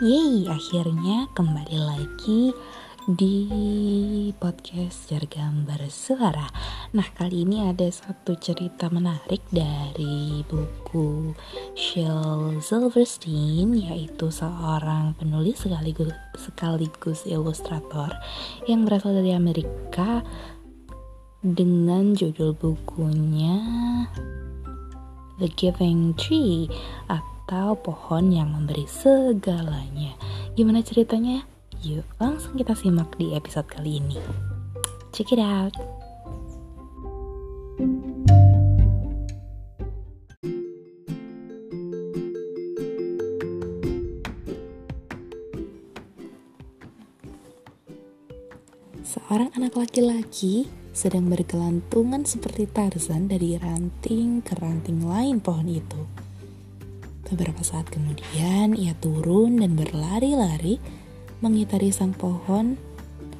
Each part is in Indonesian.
Yeay, akhirnya kembali lagi di podcast Jargambar Suara. Nah, kali ini ada satu cerita menarik dari buku Shel Silverstein, yaitu seorang penulis sekaligus, sekaligus ilustrator yang berasal dari Amerika dengan judul bukunya The Giving Tree atau pohon yang memberi segalanya. Gimana ceritanya? Yuk, langsung kita simak di episode kali ini. Check it out. Seorang anak laki-laki sedang bergelantungan seperti Tarzan dari ranting ke ranting lain pohon itu. Beberapa saat kemudian, ia turun dan berlari-lari mengitari sang pohon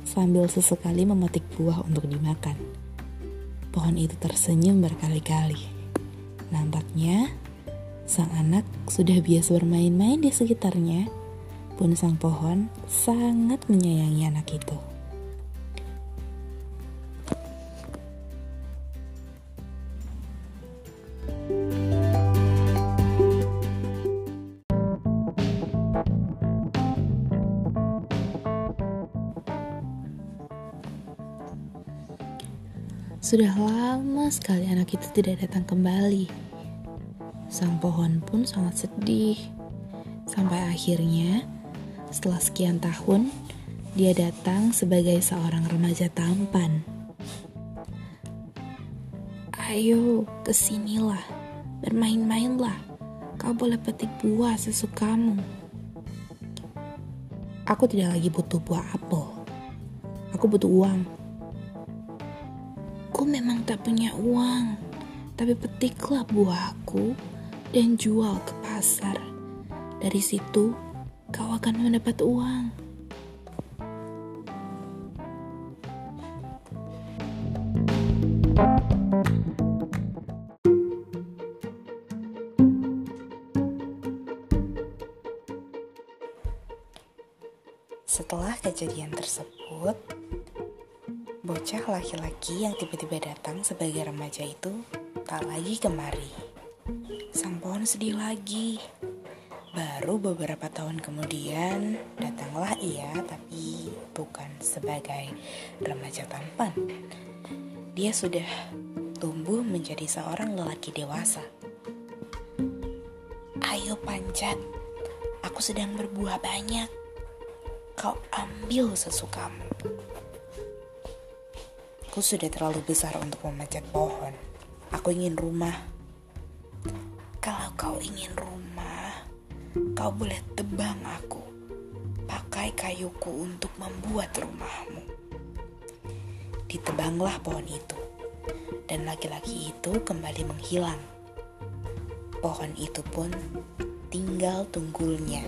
sambil sesekali memetik buah untuk dimakan. Pohon itu tersenyum berkali-kali. Nampaknya, sang anak sudah biasa bermain-main di sekitarnya, pun sang pohon sangat menyayangi anak itu. Sudah lama sekali anak itu tidak datang kembali. Sang pohon pun sangat sedih. Sampai akhirnya, setelah sekian tahun, dia datang sebagai seorang remaja tampan. Ayo, ke sinilah. Bermain-mainlah. Kau boleh petik buah sesukamu. Aku tidak lagi butuh buah apel. Aku butuh uang. Aku memang tak punya uang, tapi petiklah buahku dan jual ke pasar. Dari situ, kau akan mendapat uang. Setelah kejadian tersebut, Bocah laki-laki yang tiba-tiba datang sebagai remaja itu tak lagi kemari. Sang pohon sedih lagi. Baru beberapa tahun kemudian datanglah ia tapi bukan sebagai remaja tampan. Dia sudah tumbuh menjadi seorang lelaki dewasa. Ayo panjat, aku sedang berbuah banyak. Kau ambil sesukamu. Aku sudah terlalu besar untuk memanjat pohon. Aku ingin rumah. Kalau kau ingin rumah, kau boleh tebang aku. Pakai kayuku untuk membuat rumahmu. Ditebanglah pohon itu. Dan laki-laki itu kembali menghilang. Pohon itu pun tinggal tunggulnya.